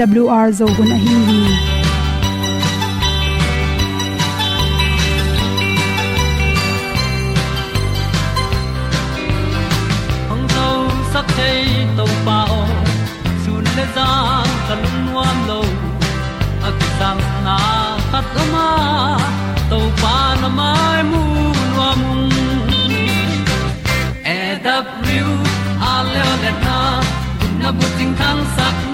awr zo gun a hi hi hong zo sak chei to pa o sun le za ta lung nuam lo a ki sam na khat o ma to pa na mai mu nuam e da a le na gun na bu tin kan sak ni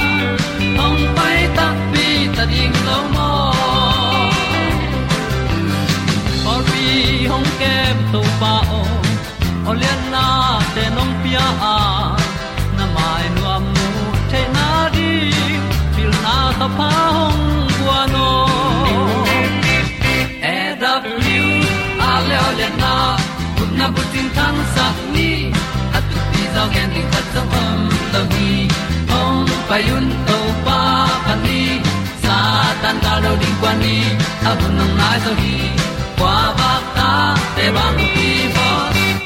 hong kem to pa o olian na te nong pia. A na mai nu am nu te na di pil na ta pa hong bua no e da blue a le olian na kun na bu tin tan sa ni. At tu ti zo gen di khat zo om lo ni hong pa yun to pa pa ni. Sa tan ga lo di kwa ni. A bu nang mai zo ni qua ba te bang ki bo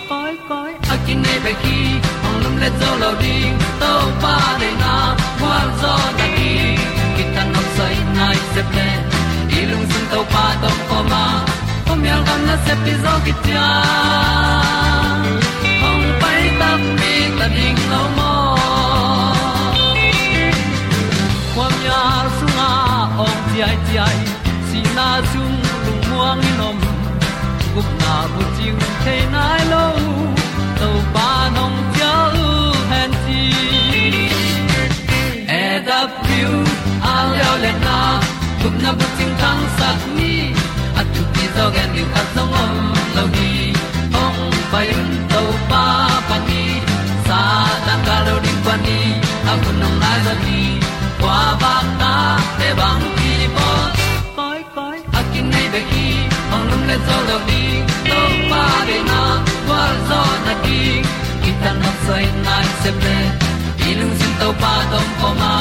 koi koi a kin nei pe ki ong lum le zo lo di to pa de na kwa zo da ki ki tan nok sai nai se ple i lung sun to pa to ko ma. Ko myal gam na se pi zo ki tia ong pai ta mi ta ding lo mo kwa su na ong ti ai ti ai. Si na zum lu muang ni nom gup na bu chiu the nai lo to pa nong pia u han ti e da piu a leo le na gup na bu chiu tang sat ni at tu ti zo gen ni khat zo om lo ni ong pai un to pa pa ni. Sa tan ga lo ding pa ni a bu nong lai za ni qua ba ta te bang ki bo le zo lo di to pa de na kwa zo na ki ki ta na sai nai se pe i lung sin to pa tom ko ma.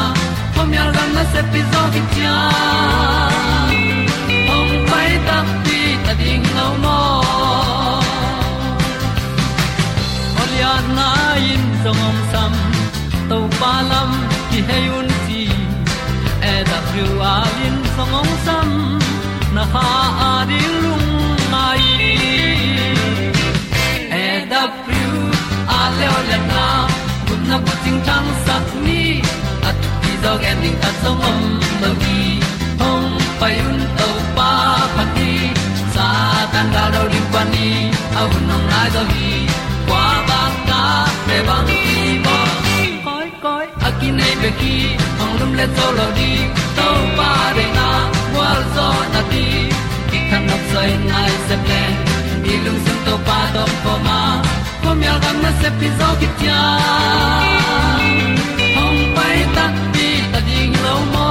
Pom yal gam na se pi zo ki tia ong pai ta pi ta ding lo mo Olia na in zo ngom sam to pa lam ki hay un ti e da thru a in song om sam na ha a lung mai e da thru a le o le na kun na ko ting tang sat ni at ti dog ending ta song om no gi hong pai un to pa pa ti sa tan da do ri pa ni au nong lai do gi kwa ba ta pe bang ki bo koi koi a ki nei pe ki hong lum le to lo di to pa de na wa zo na ti ki kan nok sai nai se ple ni lung sun to pa do po ma. Po mi al gam na se pi zo ki tia hong pai ta ti ta ding lo mo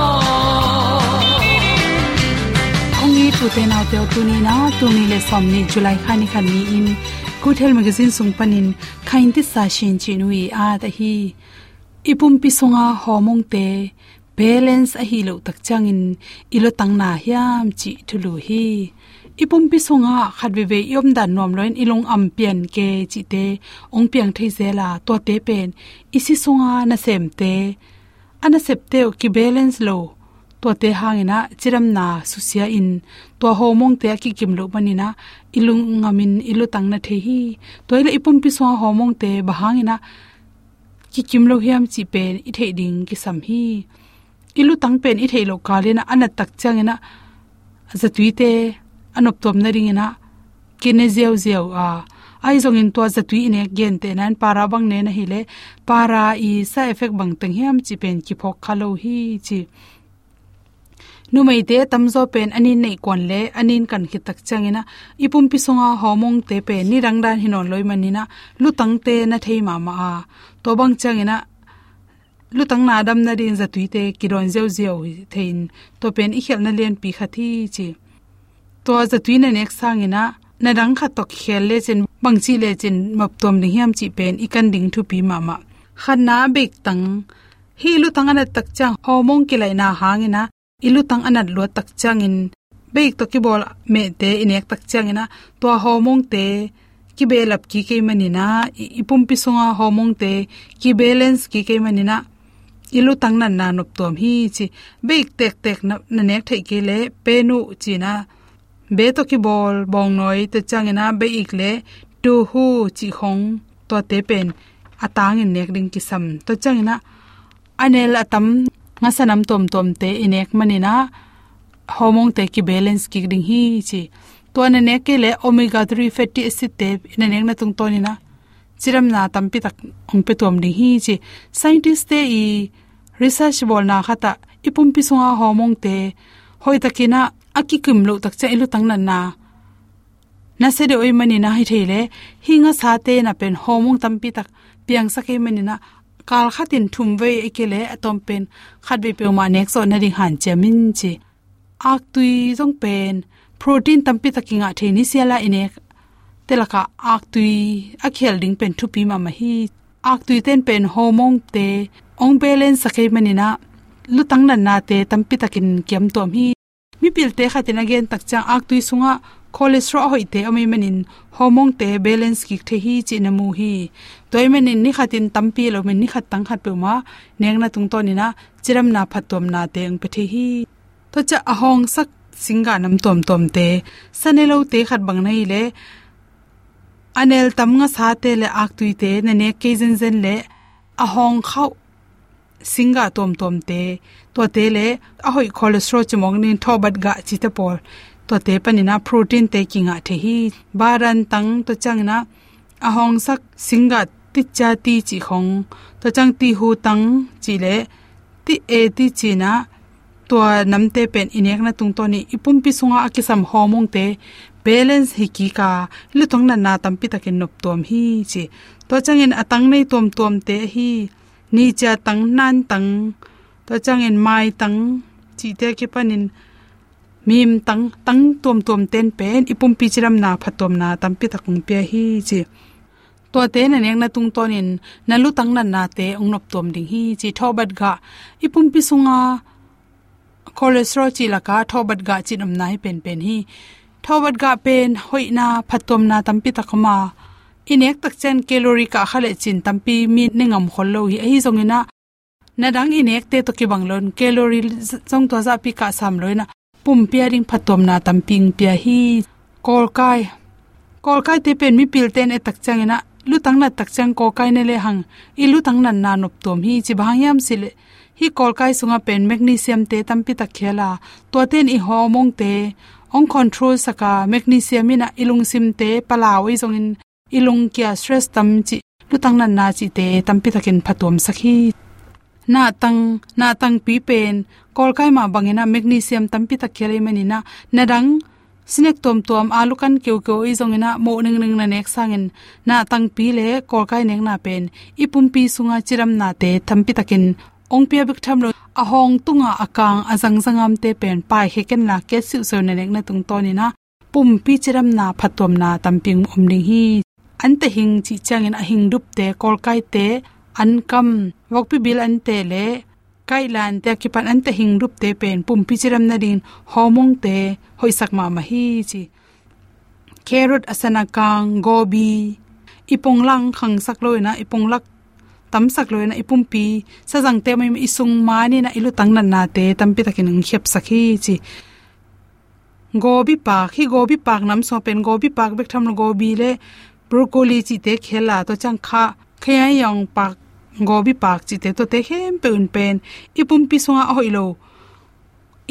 ong ni tu te na te tu ni na tu ni le som ni july khani khan ni in. Good health magazine sung panin khain ti sa shin chi nui a ta hi. Ipum pi songa homong te balance a hi lo tak chang in ilo tang na hiam chi thulu hi. Ipum pi songa khat ve ve yom dan nom loin ilong am pian ke chi te, ong piang thei zela to te pen. Isi songa na sem te. Ana sep te ki balance lo. To te hangina chiram na susia in. To homong te ki kim lo manina ilung ngamin ilu tang na the hi. Toile ipum pi so homong te bahangina ki kim lo hiam chi pen, i thei ding ki sam hi ilu tang pen i thei lo na ana tak chang changena. Za tuite anop tom na ring ringena. Kine zeu zeu, a ai zong in to za tui ne gen te nan, para bang ne na hi le. Para i sa effect bang teng hiam, chi pen ki phok khalo hi, chi. Nu mai te tamzo pen ani nei kon le, anin kan khi tak changina ipum pi songa homong te pe ni rangdan hinon loi manina. Lu tang te na thei ma ma a. To bang lu tang na dam na rin za tuite ki ron zeu zeu thein to pen i khel na len pi kha thi chi. To za tuina nek sang ina, na dang kha tok khel le chen, bang chi le chen map tom ni hiam chi pen i kan ding thu pi ma ma. Khan na bek tang, hi lu tang ana tak chang homong ki lai na hang ina, i lu tang ana lo tak chang in, bek to ki bol me te inek tak chang ina to homong te ki belap ki ke manina ipum pi songa homong te ki balance ki ke manina ilu tang nan na nop tom hi chi. Beik tek tek na nek thai ke le penu chi na. Be to ki bol, bong noi te changena be ik le tu hu chi khong to te pen. Atang in nek ding ki sam. To changena anel atam, nga sanam tom tom te inek manina hormone te ki balance ki ding hi chi. To na ne ke le omega 3 fatty acid te na nek na tung to ni na. Chiram na tampi tak ong pe tom ding hi chi. Scientist te i research bol na khata ipum pi sunga hormone te hoi takina aki kim lo tak cha ilu tang na na. Na se de oi mani na hi thele hinga sa te na pen hormone tampi tak piang sa ke mani na kal khatin thum ve ekele atom pen khat be pe ma nek so na ri han chamin chi ak tui jong pen, protein tampi takinga the ni siala ine. Telaka ak tui akhel ding pen thupi ma ma hi. Ak tui ten pen hormone te ong belen sakai manina lutang nan na te tampi takin kem tom hi. Mi pil te khatin again tak chang ak tui sunga, cholesterol hoi te ami manin, hormone te balance ki the hi chi na mu hi. Toy manin ni khatin tampi lo men ni khat tang khat pe ma, neng na tung to ni na, chiram na phatom na te ang pe the hi. To cha ahong sak singa nam tom tom te sanelo te khat bang nei le, anel tam nga sa te le ak tui te, na ne ke zen zen le, ahong khau singa tom tom te, to te le, ahoi cholesterol chmong nin thobat ga chi te por to te panina protein te a the hi. Baran tang, to changna hong sak singa ti cha ti chi khong. To chang ti hu tang chi le, ti e ti chi na to namte pen inek na tung to ni ipum pi sunga akisam homong te, balance hi ki ka, lu tong na na tampi takin nop tom hi chi. To changin atang nei tom tom te hi ni cha tang nan tang to changin mai tang, chi te ki panin, mim tang tang tom tom ten pen ipum pi chiram na phatom na, tam pi takung pe hi chi. To te na nek na tung ton in na lu tang nan na te, ong nop tom ding hi chi thobat ga ipum pi sunga, cholesterol chi la ka thobat ga chi nam nai pen pen hi. Thobat ga pen hoina phatom na, tam pi takama inek tak chen calorie ka khale chin tampi mi ningam khollo hi hi zongina na dang inek te to ki banglon calorie jong to za pi ka sam loina pum pia phatom na tamping pia hi. Kol kai. Kol kai te pen mi pil ten e tak changena lu tang na tak chang ko kai ne le hang. I lu tang nan na nop tom hi chi bhang yam sile hi kol kai sunga pen magnesium te tampi tak khela to ten i hormone te. Ong control saka magnesium ina ilung sim te palawi zong in ilung kya stress tam chi lu tang nan na chi te tampi takin phatom sakhi. Na tang na tang pi pen, kol kai ma bangena magnesium tampi tak khele manina nadang. Sinek tom tom alu kan keu keu i zongena mo ning ning na nek sangin. Na tang pi le kol kai nek na pen. Ipum pi sunga chiram na te thampi takin. Ong pia bik tham lo a hong tunga akang azang zangam te pen pai heken la ke siu so na nek na tung to ni na. Pum pi chiram na phatom na tamping om ning hi ante hing chi changin a hing dup te, kol kai te, an kam wok pi bil an te le, kai lan te ki pan an te hing dup te pen, pum pi chiram na din homong te hoi sak ma ma hi chi. Carrot asana kang gobi, ipong lang khang sak loina ipong lak, tam sak loina ipum pi, sa jang te mai isung mani na, ilu tang nan na te, tam pi takin ang khep sakhi chi. Gobi pak, hi gobi pak, nam so pen gobi pak, bek tham gobi le broccoli chi te khela to chang kha khaya yong pak gobi pak chi te to te hem pe un pen. Ipum pi songa hoilo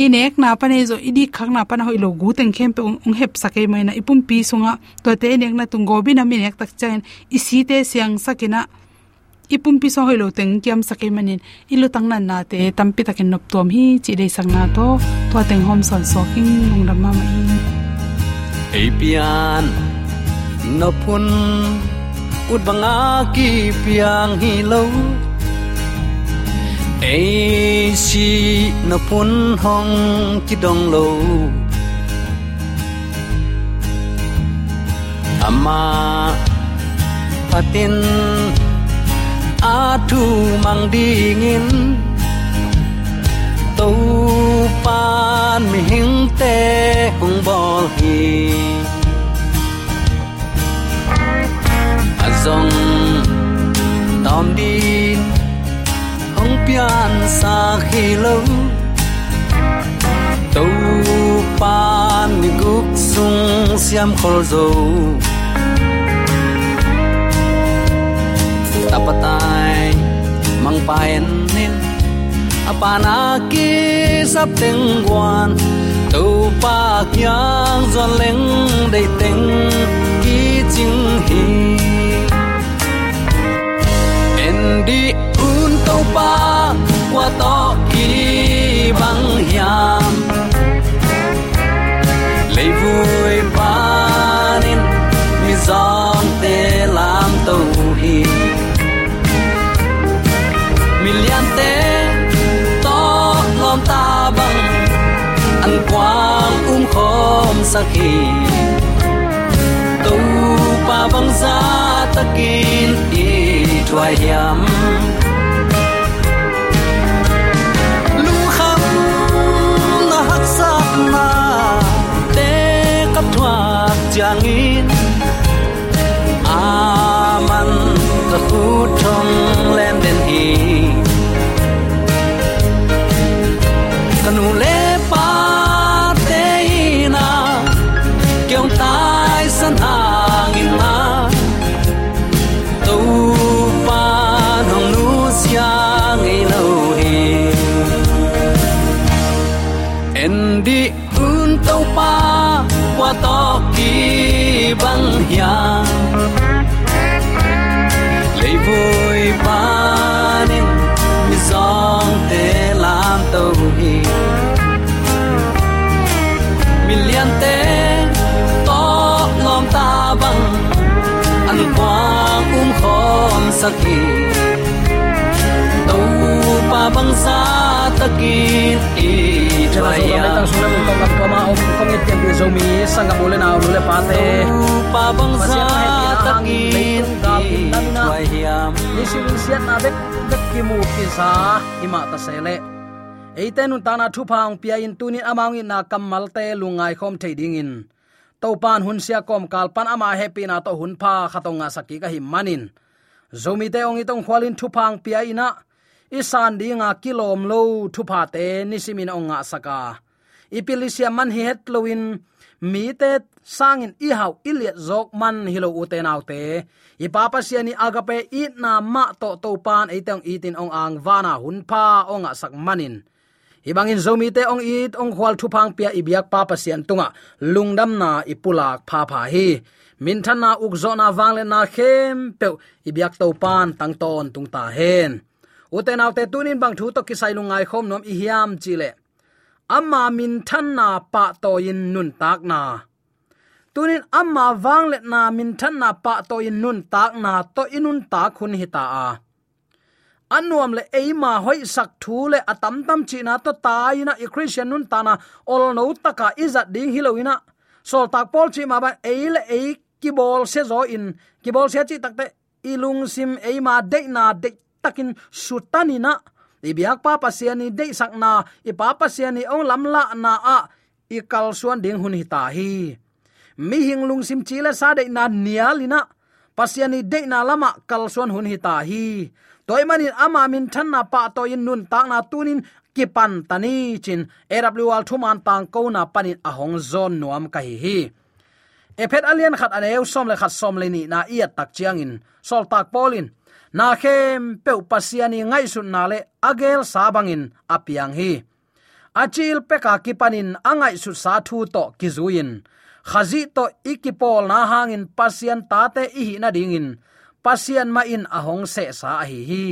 inek na pane zo idi khak na pana hoilo gu teng khem pe ung hep sakai mai na. Ipum pi songa, to te nek na tung gobi na mi nek tak chen isi te siang sakina ipum pi so hoilo teng kiam sakai manin. Ilu tang nan na te tampi takin nop tom hi, chi dei sang na to. To teng hom son soking lungdam ma mai apian so king lung ram ma mai Epian Nopun Ut banga ki piang hi lo. Ai si na pun hong ki dong lo. Ama patin atu mang dingin tàu pan zong tom din hong pian sa khi lo tàu pan gục guk sung siam khol zo tapatai mang paen nin apana ki sap teng quan. Tu pa kyang zon leng dei teng ki ching hi en di un to pa, qua to ki bang hiam. Lấy vui pa nên mi zong te lam to hi million te to lom ta bang an quang um khom sakhi to pa bang za takin i tuai hiam lung kham na hak sat na te kap thwa changin aman ka khu thong lem den hi kanu le pa bang hiang lấy vui panin mi song te lam to hi million te to lom ta băng an quang um khom saki to pa bang sao takin i trai sulam tang sulam tong kat koma om kong it yang bi zomi sanga bole na pate pa bang sa Masya Allah, takin i trai hiam ni sim siat na bek bek ki mu ki sa ima ta sele eite nun tana thu phang pia in tunin amang in na kamal te lungai khom thei ding in to pan hun sia kom kal pan ama happy na to hun pha khatonga saki ka him manin zomi te ong itong khwalin thu phang pia ina isan dinga kilom lo thupa te, nisimin onga saka. Ipilisia man hi het loin mi te sangin i hau iliat zok man hilo uten autte i papa siani agape i na ma to to pan etang itin ong ang vana hun pa onga sak manin. Ibangin zomi te ong it, ong khwal thu phang pia ibyak papa sian tunga. Lungdam na ipulak pha pha hi. Min than na na wangle na khem pe ibyak to pan tangton tungta hen uten autte tunin bang thu to kisai lungai khom nom i hiam chile amma min than na pa to in nun tak na. Tunin amma wang let na min than na pa to in nun tak na to inun ta khun hita a. Anuam le eima hoi sak thu le atam tam chi na to ta ina i christian nun ta na. Ol no taka izat ding hiloina sol tak pol chi ma ba e le e ki bol se zo in. Ki bol se chi tak te ilung sim eima de na de takin sutani na ibiak pa pasiani de sakna i pa pasiani ong lamla na a i kal suan ding hun hi ta hi mi hing lung sim chile sa de na nialina pasiani de na lama kal suan hun hi ta hi toy manin ama min than na pa to in nun tak na tunin kipan tani chin. Awl thuman tang ko na panin ahong zon nuam ka hi hi ephet alien khat aneu som le khat som le ni na ia tak chiang in. Sol tak polin na khem pe pasiani ngai sun na le agel sabangin apiang hi. Achil peka kipanin angai su sa thu to kizuin. Khazi to ikipol na hangin pasian tate ihi na dingin. Pasian ma in ahong se sa hi hi.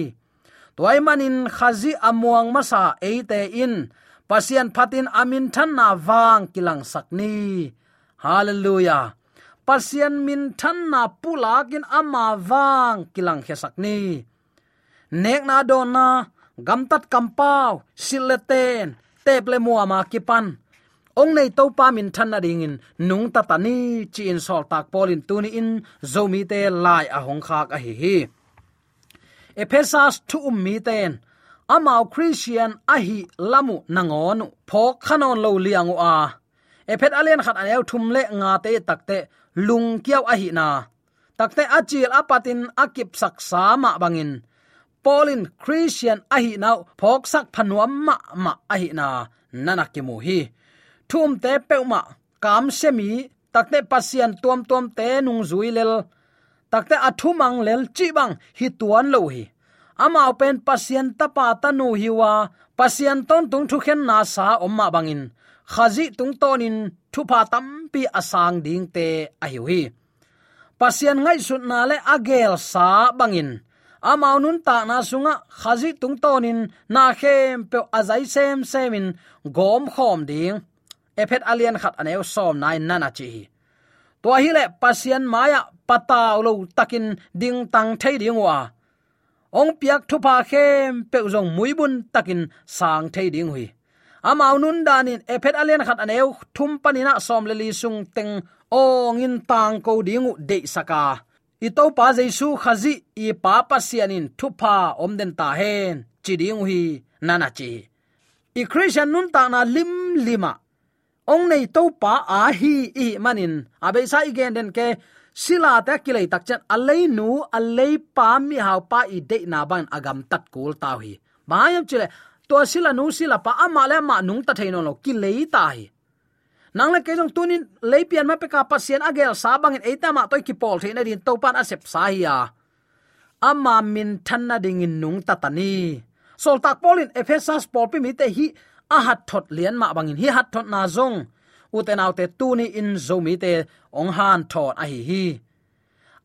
Toy manin khazi amuang masa eite in. Pasian phatin amin than na wang kilang sakni. Hallelujah pasian min than na pulakin ama wang kilang hesak ni. Nek na don na gam tat kam pau sileten teple muama kipan. Ong nei to pa min than na ding in nung ta tani chi in sol tak polin tuni in zomi te lai a hong khak a hi hi. Ephesas tu um mi ten amao christian a hi lamu nangonu pho khanon lo liangu a. Ephet alien khat el thum le nga te takte lung kiau a hi na. Takte achil apatin akip sak sama bangin. Polin christian a hi nau phok sak phanuam ma ma a hi na. Ki mu hi. Thum te peuma kam semi takte pasian tuam tuam te nung zui lel. Takte athumang lel chi bang hi tuan lo hi. Ama pen pasian tapa tanu hiwa pasien ton tung thu khen na sa omma bangin. Khazi tung tonin thupa tampi asang ding te a hiu hi. Pasian ngai sut na le agel sa bangin. Amau nun ta na sunga khazi tung tonin, na khem pe azai sem semin, gom khom ding. Ephet alien khat aneu som nai nana chi to hi le pasian maya pataw lo takin ding tang thei ding wa. Ong piak thupa khem pe zong muibun takin sang thei ding hui amau nun danin ephet alen khat aneu thum panina som le li sung teng ong in tang ko dingu de saka. Ito pa jesu khazi, i pa pa sianin thupa omden ta hen chiding hi nana chi. I christian nun ta na lim lima. Ong nei to pa a hi i manin. Abe sa igen den ke, sila ta kilai tak chan alei nu, alei pa mi hau pa i de na ban agam tat kul ta hi bayam chile to sila nu sila pa ama le ma nung ta theino lo kilei ta hi nang le ke jong tunin leipian ma pe ka pasien agel sabang in eita ma toy ki pol theina din to pan asep sa hi ya ama min thanna ding in nung ta tani sol tak polin ephesas pol pi mi te hi a hat thot lian ma bangin hi hat thot na zong. Uten autte tuni in zomi te ong han thot a hi hi.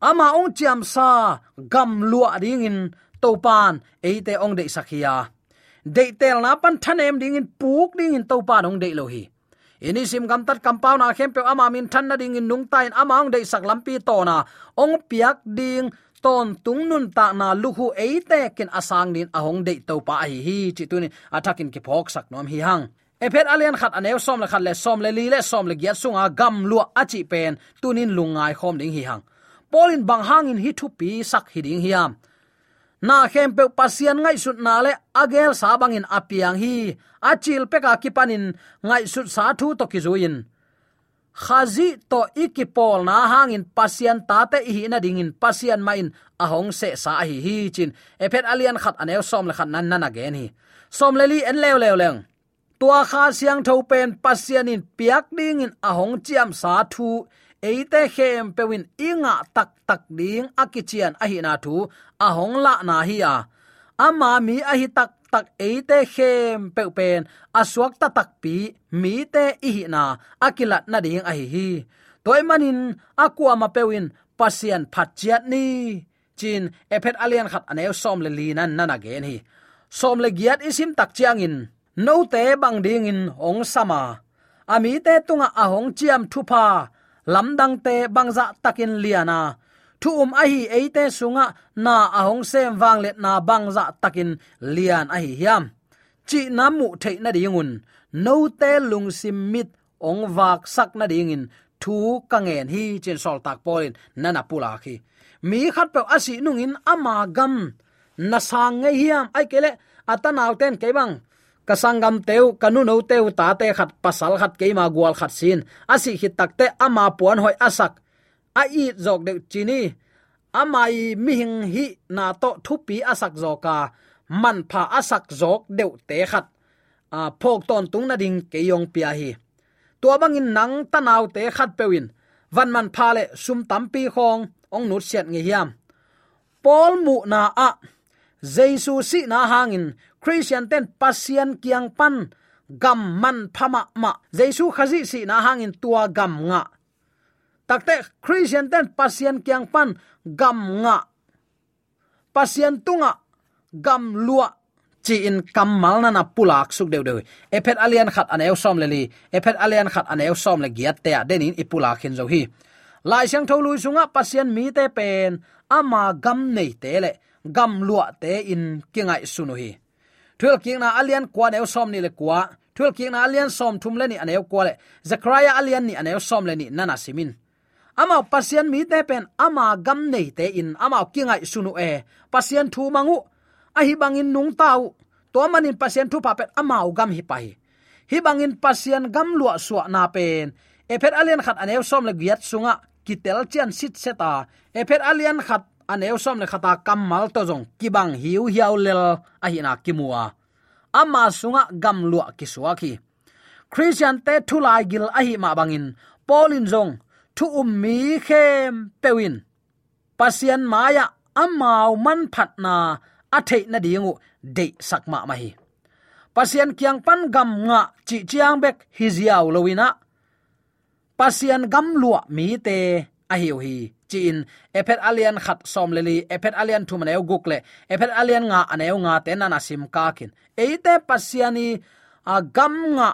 Ama ong chiam sa gam lua ding in to pan eite ong de sakhia de tel na pan thanem ding in puk ding in to pan ong de lo hi ini sim gam tat compound a khem pe ama min than na ding in nung tain amang de sak lampi to na. Ong piak ding ton tung nun ta na luhu eite kin asang din ahong de to pa hi hi chi tu ni atakin ki phok sak nom hi hang ephet alian khat anew som le khat le som le li le som le gya sunga gam lu achi pen tunin lungai khom ding hi hang polin bang in hi thu pi sak hi ding hiam na khem pe pasian ngai sut na le agel sa bangin apiang hi. Achil pe ka kipanin ngai sut sa thu to ki zuin. Khazi to ikipol na hangin pasian tate hi na dingin pasian main ahong se sa hi hi chin. Ephet alian khat anew som le khat nan nan again hi. Som le li en lew lew leng. Tua kha siang tho pen pasian in piak ding in ahong chiam sa thu eite khem pewin inga tak tak ding akichian ahina thu ahong la na hi a ama mi ahi tak tak eite khem pe pen aswak ta tak pi mi te ihi na akilat na ding ahi hi toy manin akwa ma pewin pasian phachiat ni chin ephet alian khat anew som le li nan nana gen hi som le giat isim tak chiang in no te bang ding in ong sama ami te tunga ahong chiam thupa lamdang te bangza takin liana thu um a hi eite sunga na ahong sem wang let na bangza takin lian a hi hiam. Chi namu thei na dingun no te lung sim mit ong wak sak na dingin thu kangen hi chen sol tak polin nana pula khi. Mi khat pe asi nungin ama gam. Na sang nge hiam ai kele atanaw ten ke bang kasangam teu kanu no teu ta te khat pasal khat ke ma gwal khat sin. Asi hi takte ama puan hoi asak. A i jok de chini. Amai mi hing hi na to thupi asak zoka man pha asak jok deu te khat. A phok ton tung na ding ke yong pia hi. Tua bangin nang tanaw te khat pewin van man pha le sum tam pi khong, ong nut set nge hiam. Pol mu na a jesu si na hangin, christian ten pasian kiang pan, gam man phama ma. Jesu khazi si na hangin tua gam nga. Takte christian ten pasian kiang pan, gam nga. Pasian tunga, gam lua. Chi in kamal na na pulak suk deu deu. Ephet alian khat anew som le li. Ephet alian khat anew som le giat te denin ipula khin zo hi. Lai sang tholu sunga pasian mi te pen. Ama gam nei te le gam lua te in kingai sunu hi. Thul king na alian kwa neu som ni le kwa. Thul king na alian som thum le ni aneu kwa le. Zakaria alian ni aneu som le ni nana simin. Ama pasien mi te pen ama gam nei te in ama kingai sunu e. Pasien thu mangu. A hi bangin nung tau. To manin pasien thu pa pet ama gam hi pai hi bangin pasien gam lua suwa na pen. E phet alian khat aneu som le giat sunga. Kitel chen sit seta. E phet alian khat aneu som le khata kamal to jong kibang hiu hiau lel a hina kimua. Ama sunga gam lua kiswa ki. Christian te thulai gil a hi ma bangin. Polin jong thu um mi khem pewin. Pasian maya amau man phat na a thei na dingu de sakma ma hi. Pasian kyang pan gam nga chi chiang bek hi ziaw lowina pasian gam lua mi te a hiu hi chin. Ephet alian khat som leli. Ephet alian thum maneu gukle ephet alian nga aneu nga te na sim ka kin. Eite pasiani agam nga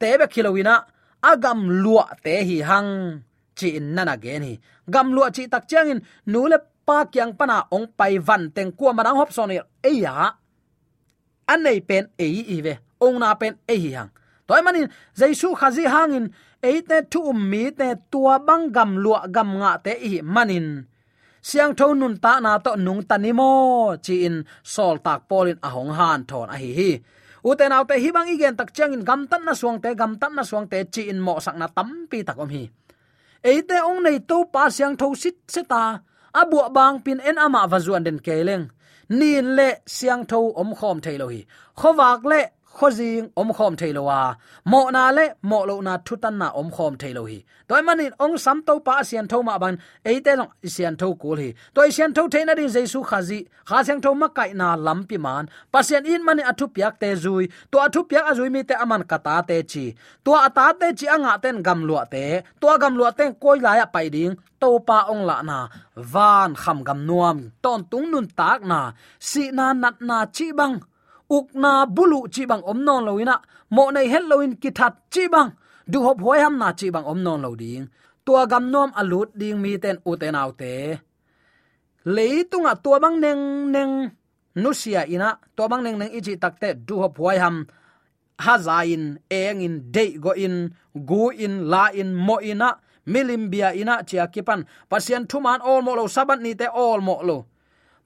tebe khilowina agam lua te hi hang. Chi in nana gen hi. Gam lua chi tak chiang in, nu pa kyang pana ong pai van teng kwa marang hop son e ya anei pen e i ve. Ong na pen e hi hang toy manin jaisu khazi hangin, eite tu ummi te tua bang gam lua gam nga te i manin. Siang thon nun ta na to nung tanimo chi in sol tak polin ahong han thon a hi hi. Uten autte hi bang igen tak chang in gam tan na suang te, gam tan na suang te, chi in mo sak na tam pi tak om hi. Eite ong nei to pa siang tho sit seta abu bang pin en ama wazuan den keleng nin le siang tho om khom thailo hi. Khowak le khozing om khom theilowa mo na le, mo lo na thutan na om khom theilo hi. Toy manin ong sam to pa sian tho ma ban, eite long sian tho kul hi. Toy sian tho theina din jesu khazi, kha sian tho ma kai na lampi man. Pasian in mani athu piak te zui, to athu piak azui mi te aman kata te chi. To ata te chi anga ten gam lua te, to gam lua te koi la ya pai ding, to pa ong la na. Van kham gam nuam, ton tung nun tak na. Si na nat na chi bang ukna bulu chi bang om non loina mo nei hel ki that chi bang. Du hop hoi ham na chi bang om non lo ding. Tua gam nom alut ding mi ten u ten au te. Leitunga tua bang neng neng nusia ina. Tua bang neng neng ichi takte du hop hoi ham. Hazain, engin eng in de go in gu in la in mo ina. Milimbia ina chia kipan. Pasien thuman all mo lo sabat ni te all mo lo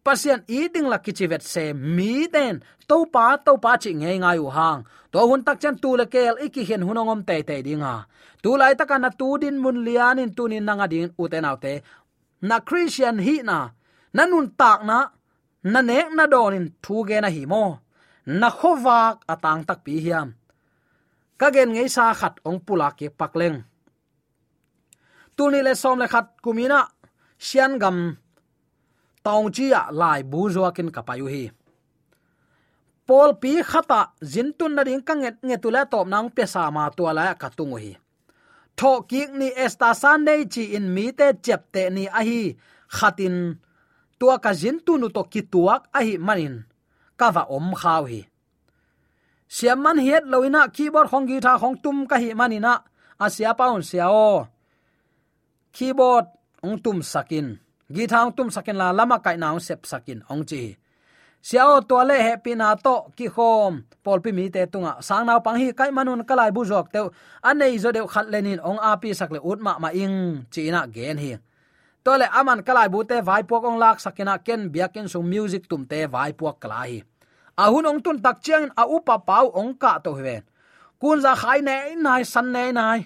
pasian eating la kichivet se mi den to pa to pa chi nge ngai u hang to hun tak chen tu le kel iki hen hunongom te te dinga tu lai ta kana tu din mun lian in ni nanga din u te nau te na christian hi na nanun tak na na ne na donin thu ge na hi mo na khowak atang tak pi hiam. Ka gen ngei sa khat ong pula ke pakleng tu ni le som le khat kumina sian gam tong chi ya lai bu zo kin kapayu hi pol pi khata tun na ding kanget nge tula top nang pe sa ma tu la ka tungu hi tho ki ni esta sunday chi in mi te chep te ni a hi. Khatin tua ka jin tu nu to ki tuak a hi manin ka va om khaw hi siam man hiet loina keyboard hong gi tha hong tum ka hi manina asia paun sia o keyboard ong tum sakin gi thang tum sakin la lama kai naung sep sakin ong chi. Siao to le happy pina to ki khom. Pol pi mi te tunga. Sang nau pang hi kai manun kalai bu jok te anei zo deu khat lenin ong a pi sak le ut ma ma ing. Chi na gen hi. To le aman kalai bu te vai pok ong lak sakina ken biakin sung music tum te vai pok kala hi. Ahun ong tun tak chiang a upa pau ong ka to hwe. Kun za khai ne nai, san ne nai.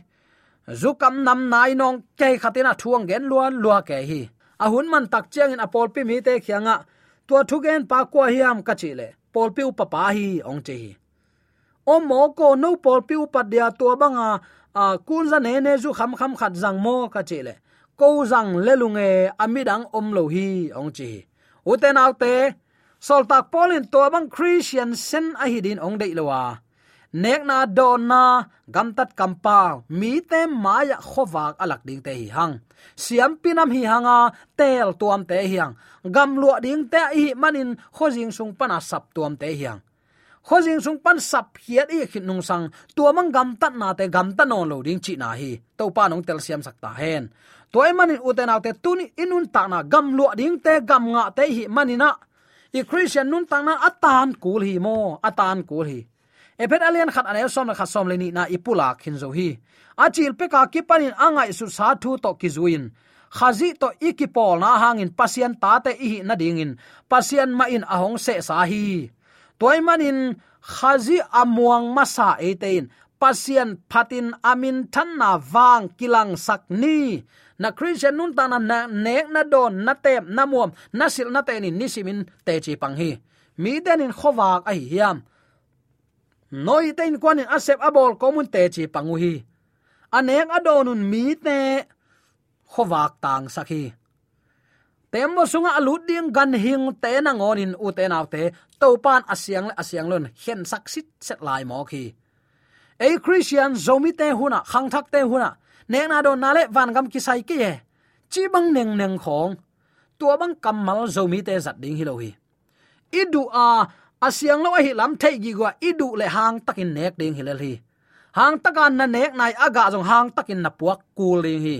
Zukam nam nai nong ke khatina thuang gen luan lua ke hi ahun man tak chiang in apol pi mi te khianga. Tua thugen pa kwa hiam ka chi le pol pi upa pa hi, ong che hi. O mo ko no pol pi upa dia tua banga, a kun za ne ne zu kham kham khat zang mo ka chi le ko zang le lunge amidang om lo hi, ong chi uten autte soltak polin to bang christian sen a hi din ong dei lowa nek na do na gam tat kampa mi te maya khowak alak ding te hi hang siam pinam hi hanga tel tuam te hiang gam lua ding te hi manin khojing sung pana sap tuam te hiang khojing sung pan sap hiat i khit nung sang tuamang gam tat na te gam ta non lo ding chi na hi to pa nong tel siam sakta hen toy manin uten autte tuni inun ta na gam lua ding te gam nga te hi manina i christian nun ta na atan kul hi mo atan kul hi ephet alien khat anel som na khat som leni na ipula khin zo hi. Achil pe ka ki panin angai su sa thu to ki zuin. Khazi to ikipol na hangin pasian ta te i na dingin. Pasian ma in ahong se sa hi. Toy manin, khazi amuang masa etein pasian patin amin than na wang kilang sak ni. Na christian nun ta na nek na don na tem na muam. Na sil na te ni nisimin te chi pang hi. Mi denin khowak ai hiam noi ten kwanin asep abol komun te chi pangu hi anek adonun mi te khowak tang sakhi tembo sunga alut ding gan hing te na ngonin u te naw te to pan asyang le asyang lon hen sak sit set lai mo khi. Ei christian zomi te huna khang thak te huna ne na do na le van gam ki sai ki ye chi bang neng neng khong tua bang kamal zomi te zat ding hi lo hi. Idu a asiang lo hi lam thei gi gwa idu le hang takin nek ding hilal hi hang takan na nek nai aga jong hang takin na puak kul ding hi.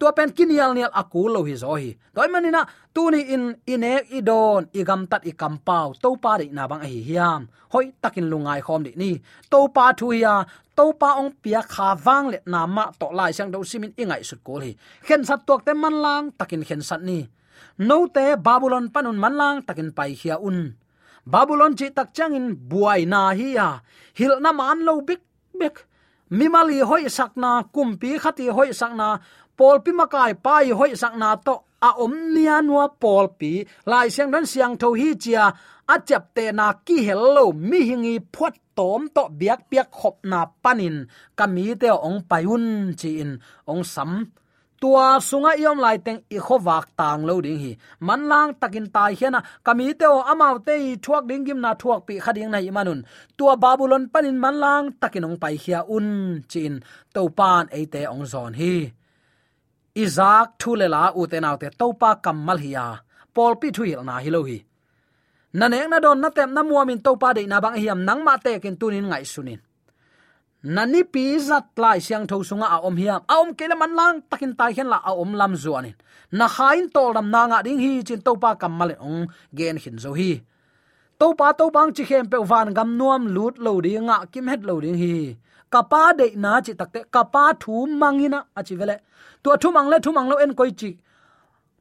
Tua pen kinial nial aku lo hi zo hi. Toy manina tu ni in ine idon igam tat ikam pau to pa ri na bang hi hiam. Hoi takin lungai khom ni ni. To pa thu ya to pa ong pia kha wang le na ma to lai sang do simin ingai sut ko hi. Khen sat tok te man lang, takin khen sat ni. No te babylon panun man lang, takin pai hia un babylon chi tak changin buai na hi ya hil na man lo bik bik. Mimali hoi sakna kumpi khati hoi sakna pol pi makai pai hoi sakna to a om nia nuwa pol pi. Lai siang don siang tho hi chia, a chap te na ki hello mi hingi phot tom to biak biak khop na panin. Kami te ong payun chi in. Ong sam tua sunga iom lai teng i khowak tang lo ding hi. Man lang takin tai hiana kami te o amau te i thuak ding gim na thuak pi khading nai manun. Tua babylon panin man lang takin pai hia un chin. To pan e te ong zon hi. Izak thulela la u te naw te to pa kamal hiya pol pi thuil na hi lo hi. Na nek na don na tem na muamin to pa de na bang hiam nang ma te kin tunin ngai sunin nani pi zat lai siang tho sunga a om hiam. A om kele man lang takin tai hen la a om lam zuanin na khain tol ram na nga ding hi chin to pa kamal ong gen hin zo hi. To pa to bang chi khem pe van gam nuam lut lo ding nga kim het lo ding hi. Kapa de na chi takte kapa thu mangina achi vele. Tu thu mang le, thu mang lo en koi chi.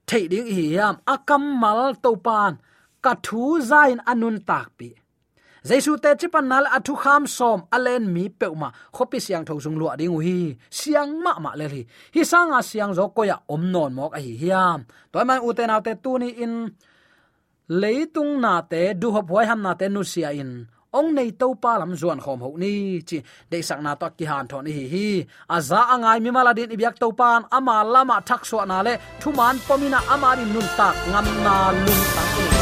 Thei ding hi yam akam mal to pan ka thu zain anun tak pi. Jaisu te chipan nal athu kham som alen mi peuma khopi siang tho sung lua ding hi siang ma ma le hi hi sanga siang zo ko ya om non mok a hi hiam toy man uten autte tu ni in leitung na te du hop hoi ham na te nu sia in ong nei to pa lam zuan khom ho ni chi de sak na to ki han thon hi hi aza angai mi mala din ibyak to pan ama lama thak so na le thuman pomina amari nun tak ngam na lung tak